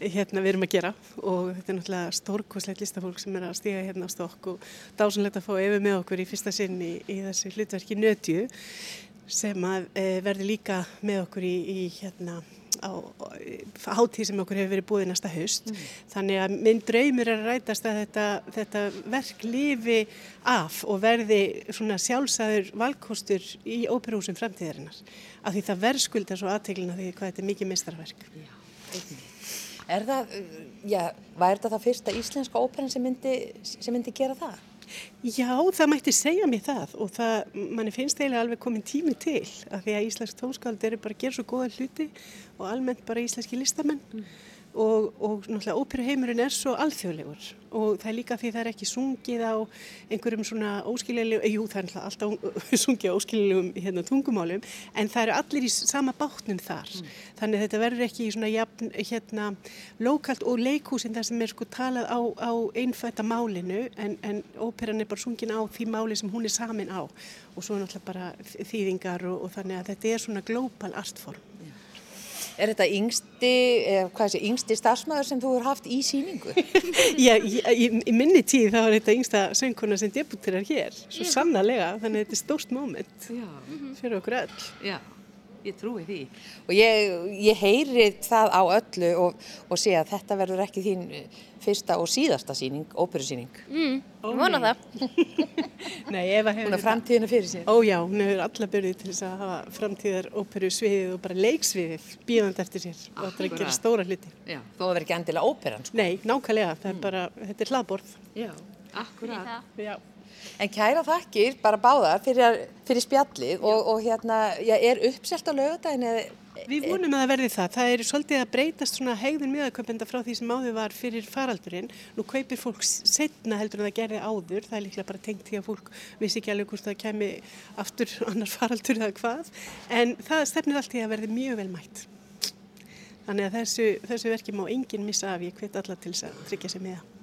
hérna við erum að gera og þetta er náttúrulega stórkoslegt listafólk sem er að stíga hérna á stokk og dásanlegt að fá Efi með okkur í fyrsta sinn í, í þessu hlutverki nötju sem að e, verði líka með okkur í, í hérna á hátíð sem okkur hefur verið búið næsta haust. Þannig að minn draumur er að rætast að þetta, þetta verk lifi af og verði svona sjálfsæður valkostur í óperúsum framtíðarinnar. Af því það verðskuldar svo aðteglina því hvað þetta er mikið meistarverk. Er það, já, væri þetta það fyrsta íslenska óperan sem myndi, sem myndi gera það? Já, það mætti segja mér það og það, manni finnst eiginlega alveg komin tími til af því að íslensk tónskáld eru bara að gera svo góða hluti og almennt bara íslenski listamenn og, og náttúrulega óperuheimurinn er svo alþjóðlegur. Og það er líka því það er ekki sungið á einhverjum svona óskiljulegum, jú það er náttúrulega alltaf sungið á óskiljulegum hérna, tungumálum en það eru allir í sama bátnum þar. Þannig að þetta verður ekki í svona jafn, hérna, lokalt og leikhúsin þar sem er sko talað á, á einfætta málinu en, en óperan er bara sungin á því máli sem hún er samin á. Og svo er náttúrulega bara þýðingar og, og þannig að þetta er svona global artform. Er þetta yngsti, eh, hvað sé, yngsti starfsmæður sem þú hefur haft í síningu? Já, í, minni tíð þá er þetta yngsta söngkona sem debuterar hér, svo sannarlega, þannig að þetta er stórt moment Já, fyrir okkur öll. já, ég trúi því. Og ég, ég heyri það á öllu og, og sé að þetta verður ekki þín eh, fyrsta og síðasta síning, óperusíning. Mm, ég vona það. Nei, Eva hefur Hún er framtíðina fyrir sér. Ó já, hún hefur alla börði til þess að hafa framtíðar óperu sviðið og bara leiksviðið bíðandi eftir sér og þetta er að gera stóra hluti. Já, þó að vera ekki endilega óperan, sko. Nei, nákvæmlega, það er bara, þetta er hlaðborð. Já, akkurat. Já. En kæra þakkir, bara báðar, fyrir, fyrir spjallið og, og hérna, já, er uppselt á lögadaginn eða Við vonum að það verði það. Það er svolítið að breytast svona hegðun miðaköpenda frá því sem áður var fyrir faraldurinn. Nú kaupir fólk setna heldur en það gerði áður. Það er líklega bara tengt því að fólk vissi ekki alveg hvort það kemi aftur annar faraldur eða hvað. En það stefnir allt í að verði mjög vel mætt. Þannig að þessu, þessu verki má enginn missa af. Ég hvet alla til þess að tryggja sig með það.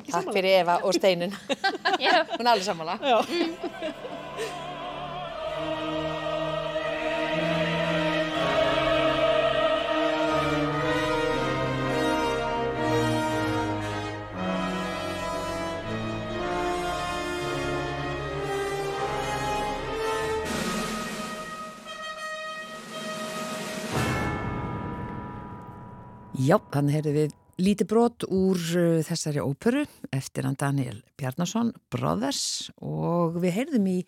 Ekki Takk sammála? fyrir Eva og Steinun. Já. Hún er alveg sammála. Já. Já, þannig heyrðum við lítið brot úr uh, þessari óperu eftir hann Daniel Bjarnason, Brothers og við heyrðum í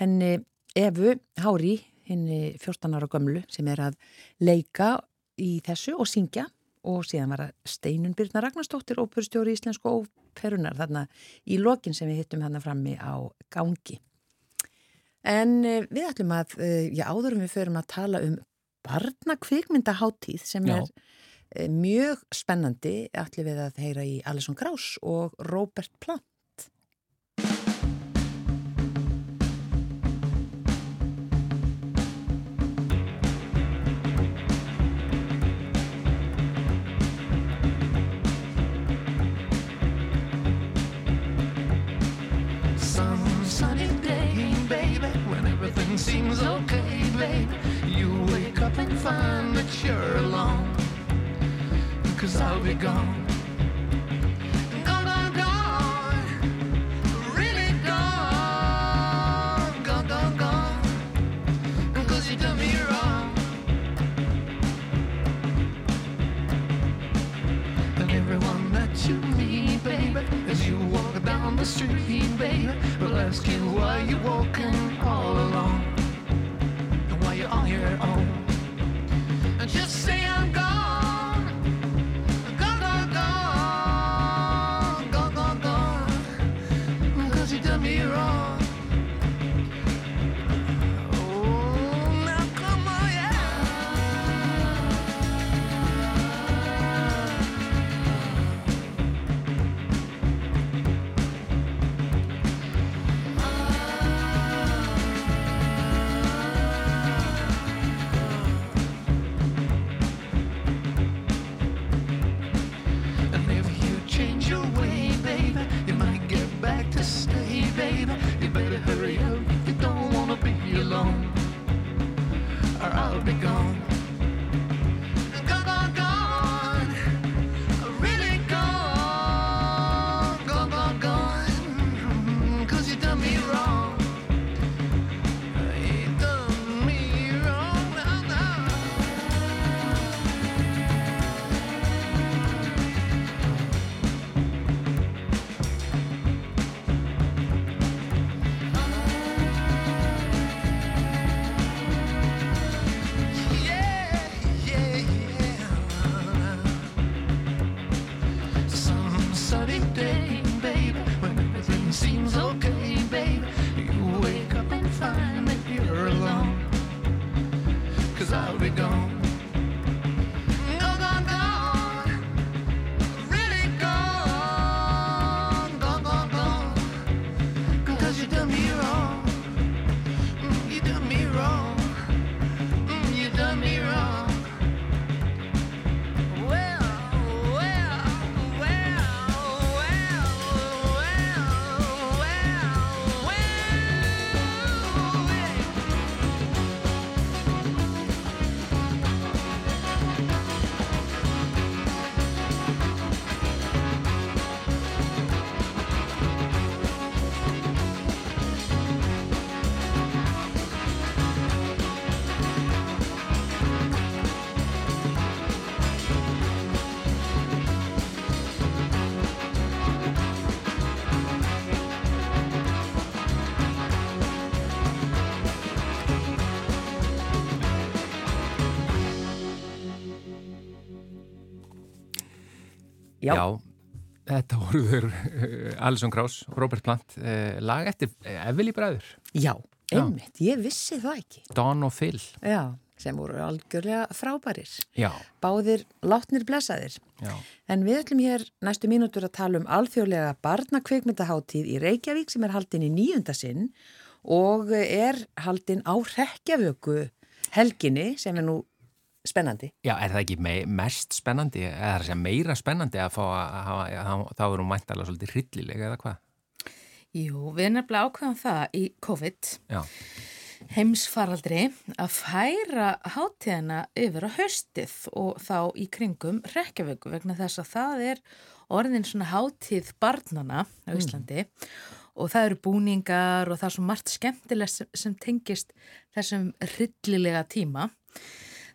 henni Evu Hári, henni 14 ára gömlu sem er að leika í þessu og syngja og síðan var það Steinun Birna Ragnarstóttir, óperustjóri í Íslensku óperunar þarna í lokin sem við hittum hann frammi á gangi. En uh, við ætlum að, uh, já áðurum við förum að tala um barnakvikmyndaháttíð sem Já. er eh, mjög spennandi ætlum við að heyra í Alison Krauss og Robert Plant. Seems okay, baby. You wake up and find that you're alone. Cause I'll be gone. Gone, gone. Really gone. Gone, gone, gone. Cause you done me wrong. And everyone that you meet, baby, as you walk down the street, baby, will ask you why you're walking all alone Já. þetta voru þur uh, Alison Krauss, Robert Plant, uh, lag eftir Eveli Bræður, Já, Já. einmitt, ég vissi það ekki. Dawn og Phil. Já, sem voru algjörlega frábærir. Já, Báðir látnir blessaðir. já. En við ætlum hér næstu mínútur að tala um alþjóðlega barnakveikmyndaháttíð í Reykjavík sem er haldin í nýjunda sinn og er haldin á Reykjavöku helginni sem er nú spennandi. Já, er það ekki me mest spennandi, eða það er að segja meira spennandi að fá að hafa, að þá er hún mæntalega svolítið hryllilega eða hvað? Jú, við nefnilega ákveðum það í COVID Já, heimsfaraldri að færa hátíðina yfir á haustið og þá í kringum rekjavöku vegna þess að það er orðin svona hátíð barnana á Íslandi og það eru búningar og það er svo margt skemmtilegt sem, sem tengist þessum hryllilega tíma.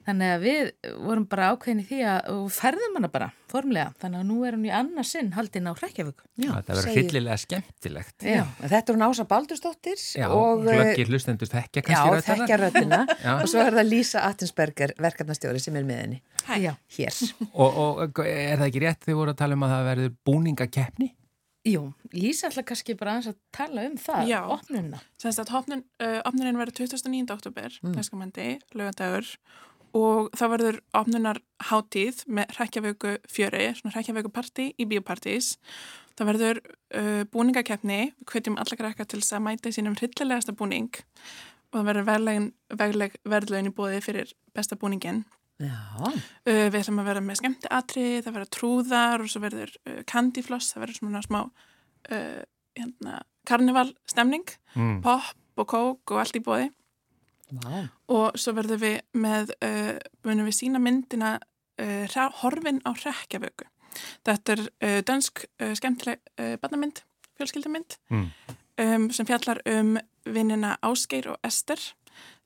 Þannig að við vorum bara ákveðin í því að ferðum hana bara formlega. Þannig að nú er hún í annarsinn haldin á rekjavöku. Já, þetta verður segir- hryllilega skemmtilegt. Já, þetta er hún Ása Baldursdóttir Já, og eh, glöggir hlustendur þekkja Já, kannski röddina. þekkja röddina Já. og svo er það Lísa Attensberger, verkefnastjóri sem er með henni Já. hér. Og, og er það ekki rétt þið voru að tala um að það verður búningakeppni? Jú, Lísa ætla kannski bara aðeins að tala um það, Já. opnuna. Semst að opnun, uh, opnunin verður 29. oktober, Mm. Og það verður opnunar hátíð með hrekkjavöku fjöri, svona hrekkjavöku partí í biopartís. Það verður uh, búningakeppni, við hvetjum alla krakka til þess að mæta í sínum hryllilegasta búning og það verður verðlegin, í bóði fyrir besta búningin. Já, Uh, við ætlum að vera með skemmti atri, það verður trúðar og svo verður uh, candyfloss, það verður svona smá uh, hérna, karnivalstemning, Mm. pop og kók og allt í bóði vá, og svo verður við með, uh, munum við sína myndina uh, horfin á hrekkjavöku. Þetta er uh, dönsk uh, skemmtileg barnamynd, fjölskyldamynd Mm. um, sem fjallar um vinnina Ásgeir og Ester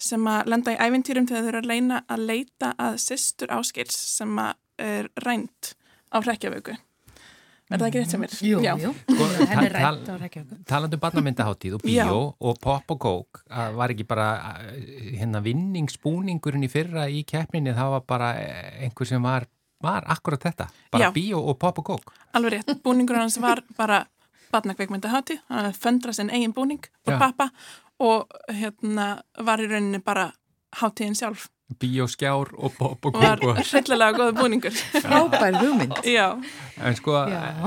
sem að lenda í ævintýrum þegar þau eru að leina að leita að systur Ásgeirs sem að er rænt á hrekkjavöku. Er það ekki rétt sem er? Jú, Já. jú. Sko, Henni er rætt á Reykjavík. Talandi um barnamyndaháttíð og bíó og pop og kók, að var ekki bara að, hérna vinningsbúningurinn í fyrra í keppninni, það var bara eh, einhver sem var, var akkurat þetta, bara Já. bíó og pop og kók. Alveg rétt, búningur hans var bara barnakveikmyndahátti, hann föndra sinn eigin búning og pappa og hérna var í rauninni bara hátíðin sjálf Bíó, skjár og pop og kók. og- hryllilega góð búningur. frábær hugmynd. Já, En sko,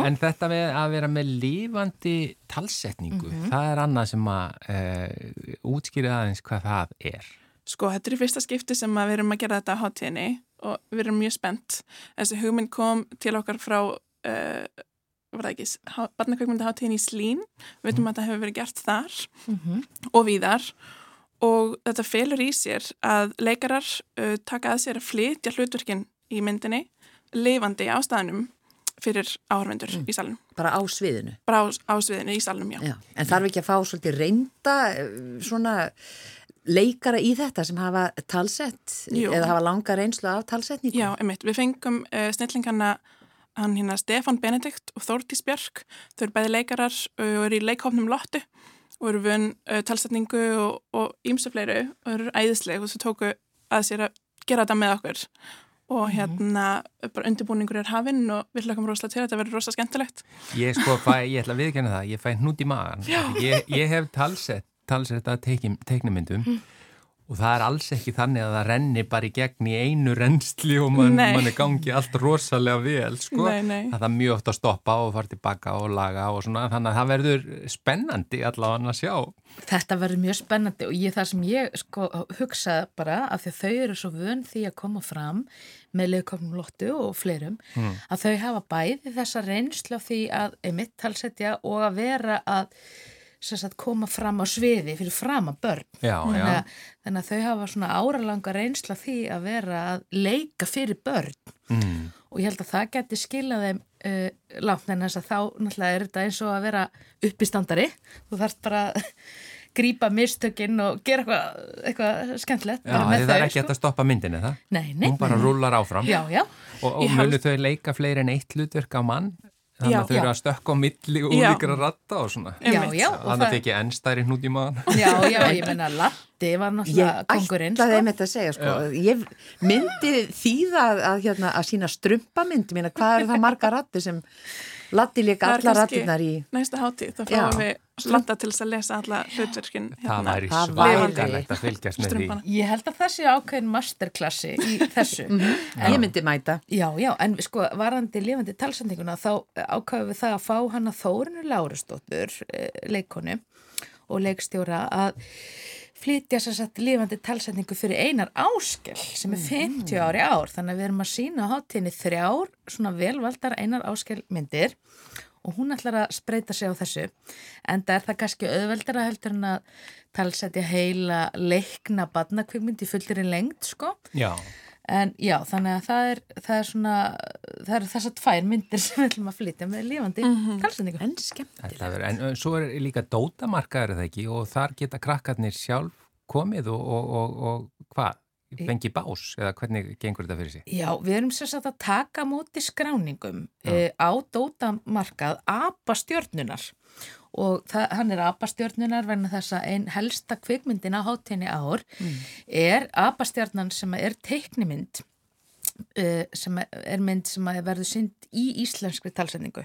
en þetta með að vera með lifandi talsetningu, það er annað sem að e, útskýrið aðeins hvað það er. sko þetta er fyrsta skipti sem að við erum að gera þetta á hátíðinni og við erum mjög spennt. Þessi hugmynd kom til okkar frá, uh, var það ekki, barnakveikmyndahátíðin í Slín, við veitum að það hefur verið gert þar Mhm. og víðar og þetta felur í sér að leikarar uh, taka að sér að flytja hlutverkin í myndinni lifandi á staðnum fyrir áhörvendur í salnum, Bara á sviðinu. bara á, á sviðinu í salnum, já. Já. En þarf ekki að fá svolítið reynda eh, svona leikara í þetta sem hafa talsett Jú. eða hafa langa reynslu af talsetningu? Já, einmitt, við fengum uh, snillingana hann hérna Stefan Benedikt og Þórtís Björk, þau eru bæði leikarar uh, og eru í leikhofnum Lottu eru vun uh, talsetningu og, ímsu fleiru og eru æðisleg og þau tóku að sér að gera þetta með okkur. Og hérna bara undirbúningur er hafinn og við hlökkum rosalega til, þetta verður rosalega skemmtilegt. Ég sko fæ, ég ætla að viðkjanna það, ég fæ hnút í magan. Ég, ég hef talsett, talsett að teikn, teiknumyndum og það er alls ekki þannig að það renni bara í gegn í einu rennsli og mann Nei. man er gangi allt rosalega vel, sko. Nei, nei. Það er mjög oft að stoppa og fara tilbaka og laga og svona, þannig að það verður spennandi allavega að sjá. Þetta verður mjög spennandi og ég, það sem ég sko hugsa bara af því að þau eru svo vön því að koma fram með leikofnum Lottu og fleirum að þau hafa bæði þessa reynslu af því að emitt talsetja og að vera að sagt, koma fram á sviði fyrir fram að börn. Já, Þannig já. að, þannig að þau hafa svona áralanga reynsla því að vera að leika fyrir börn Mm. og ég held að það geti skilað þeim uh, langt en þess að þá náttúrulega er þetta eins og að vera uppistandari þú þarfst bara að grípa mistökinn og gera eitthvað, eitthvað skemmtilegt Já, er þau, ekki hægt að stoppa myndinni, það? Nei, nei, Hún bara nei. rúlar áfram. Já, já, Og, og munu þau leika fleiri en eitt hlutverk á mann? Þannig Já. að þau eru að stökka á milli og líkra ratta og svona. Þannig að það, ekki ennstæri hnút í maðan. já, já, ég menna Latti var Ég náttúrulega kongurinn, ætlaði sko. einmitt að segja sko, ég myndi þýða að, að, hérna, að sína strumpamynd mína, hvað eru það marga ratti sem Latti líka allar rattirnar í Næsta hátíð, þá Já. fáum við slanda til þess að lesa alla hlutverkin Það hérna. Það væri- svakalegt að fylgjast með því. Ég held að það sé ákveðin masterklassi í þessu. Ég myndi mæta Já, já, en sko, varandi lifandi talsendinguna þá ákvæðum við það að fá hana Þórinu Lárusdóttur, eh, leikonu og leikstjóra að flytja sér sett lifandi talsendingu fyrir einar áskell sem er 50 ári ár. Þannig að við erum að sína á hátíðinni þrjár svona velvaldar einar áskell myndir og hún ætlar að spreita sig á þessu. En það er það kannski auðveldara heldur en að talsetja heila leikna badnakvikmynd í fullir í lengt, sko. Já, En já, þannig að það er, það er svona, það eru þessar tvær myndir sem við ætlum að flytja með lífandi mm -hmm. kalsendingu. En skemmt þetta verður, en svo er líka dótamarkaður er það ekki og þar geta krakkarnir sjálf komið og, og, og, og hvað? Fengi bás eða hvernig gengur þetta fyrir sig? Já, við erum sér satt að taka á móti skráningum e, á dótamarkað apastjörnunar og það, hann er apastjörnunar vegna þess að einn helsta kvikmyndin á hátíðinni ár er apastjörnan sem er teiknimynd uh, sem er mynd sem verður synd í íslenskri talsendingu.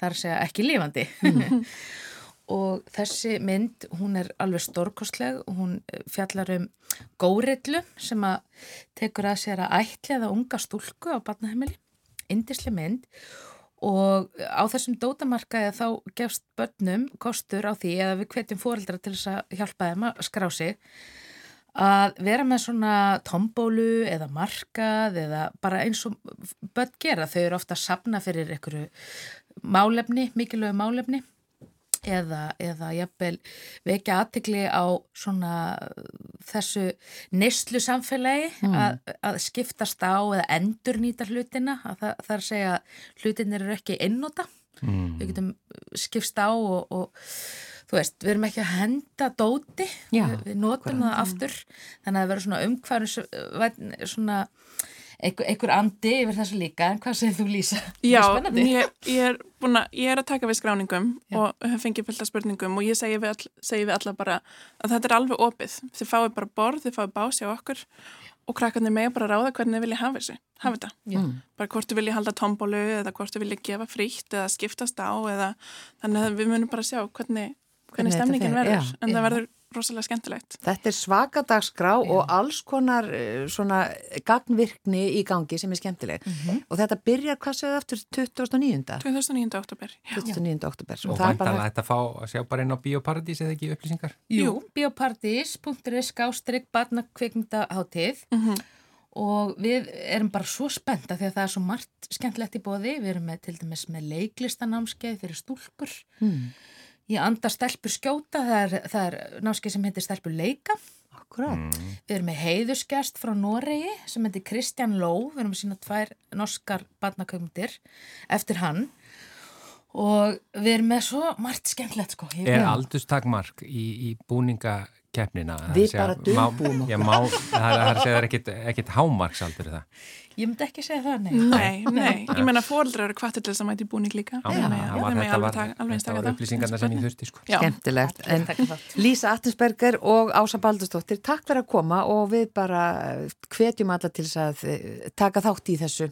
Það er að segja ekki lifandi. og þessi mynd, hún er alveg stórkostleg og hún eh, fjallar um górillu sem að tekur að sér að ætliða unga stúlku á barnaheimili, indisli mynd og á þessum dótamarkaði þá gefst börnum kostur á því eða við hvetjum fóreldra til þess að hjálpa þeim að skrá sig að vera með svona tombólu eða markað eða bara eins og börn gera. Þau eru ofta að sapna fyrir einhverju málefni, mikilvægu málefni eða, eða jafnvel vekja aðtikli á svona þessu neyslu samfélagi að, að skiptast á eða endur nýta hlutina að það, það er að segja að hlutinir eru ekki einnota. Mm. við getum skipst á og, og þú veist, við erum ekki að henda dóti, Já, við, við notum það aftur, þannig að það verður svona umhverfis svona einhver, einhver andi yfir þessu líka en hvað segir þú Lísa? Já, ég, ég, er að, ég er að taka við skráningum Já. og hef fengið fullt af spurningum og ég segi við, all, segi við alla bara að þetta er alveg opið. Þið fáið bara borð, þið fáið bási á okkur og krakkarnir með bara ráða hvernig þið vilja hafa þessu. Hafa þetta. Já. Bara hvort þið vilja halda tombólu eða hvort þið vilja gefa frítt eða skiptast á eða þannig að við munum bara sjá hvernig, Hvernig hvernig stemningin verður. já, en já. það verður rosalega skemmtilegt. Þetta er svakadagsgrá og alls konar eh, svona gagnvirkni í gangi sem er skemmtileg og þetta byrjar hvað segðu aftur 29. 2009. oktober. Já. 29. oktober Og það er bara vantanlega þetta að fá að sjá bara inn á Bíóparadís eða ekki upplýsingar? Jú, biopartís.is skástrygg barnakvikmyndaháttið Mhm. og við erum bara svo spenta því að það er svo margt skemmtilegt í bóði. Við erum með, til dæmis með leiklistanámskeið fyrir stúlkur. Hmm. Ég anda stelpur skjóta, það er, er námskeið sem heitir stelpur leika. akkurát. Við erum með heiðuskjast frá Noregi sem heitir Kristján Ló. Við erum að sína tvær norskar barnakvikmyndir eftir hann. Og við erum með svo margt skemmtilegt sko. Ég- Er Já. aldurstakmark í, í búningakeppnina? Við að segja, bara dulbúum okkur. Já, má, það er það er er ekkit hámarksaldur það. Ég myndi ekki segja það, nei. Nei, nei. Ég menna fóreldrar eru kvartir til þess að mæti búning líka. Já, að- það var, þetta var, var það. upplýsingarna sem ég þurfti, sko. Já. Skemmtilegt. En. Lísa Attensberger og Ása Baldurstóttir, takk fyrir að koma og við bara hvetjum alla til þess að eh, taka þátt í þessu,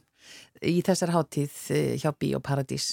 í þessar hátíð eh, hjá Bíóparadís.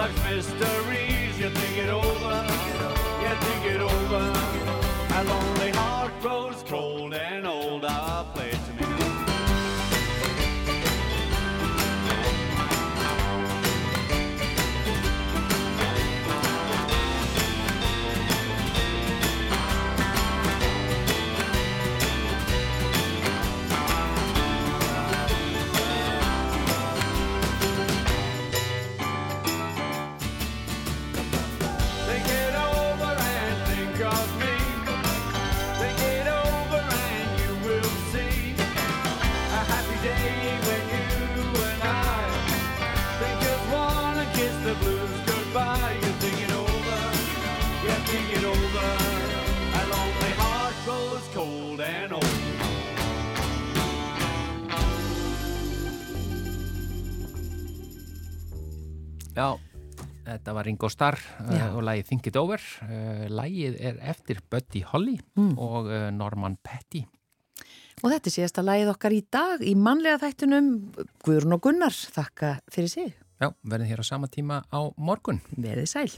life's mysteries. You think it over, you think it over þetta var Ringo Starr uh, og lagið Think It Over. Uh, lagið er eftir Buddy Holly Mm. og uh, Norman Petty. Og þetta er síðasta lagið okkar í dag í mannlega þættunum Guðrun og Gunnar. Þakka fyrir sig. Já, verðin hér á sama tíma á morgun. Verðið sæl.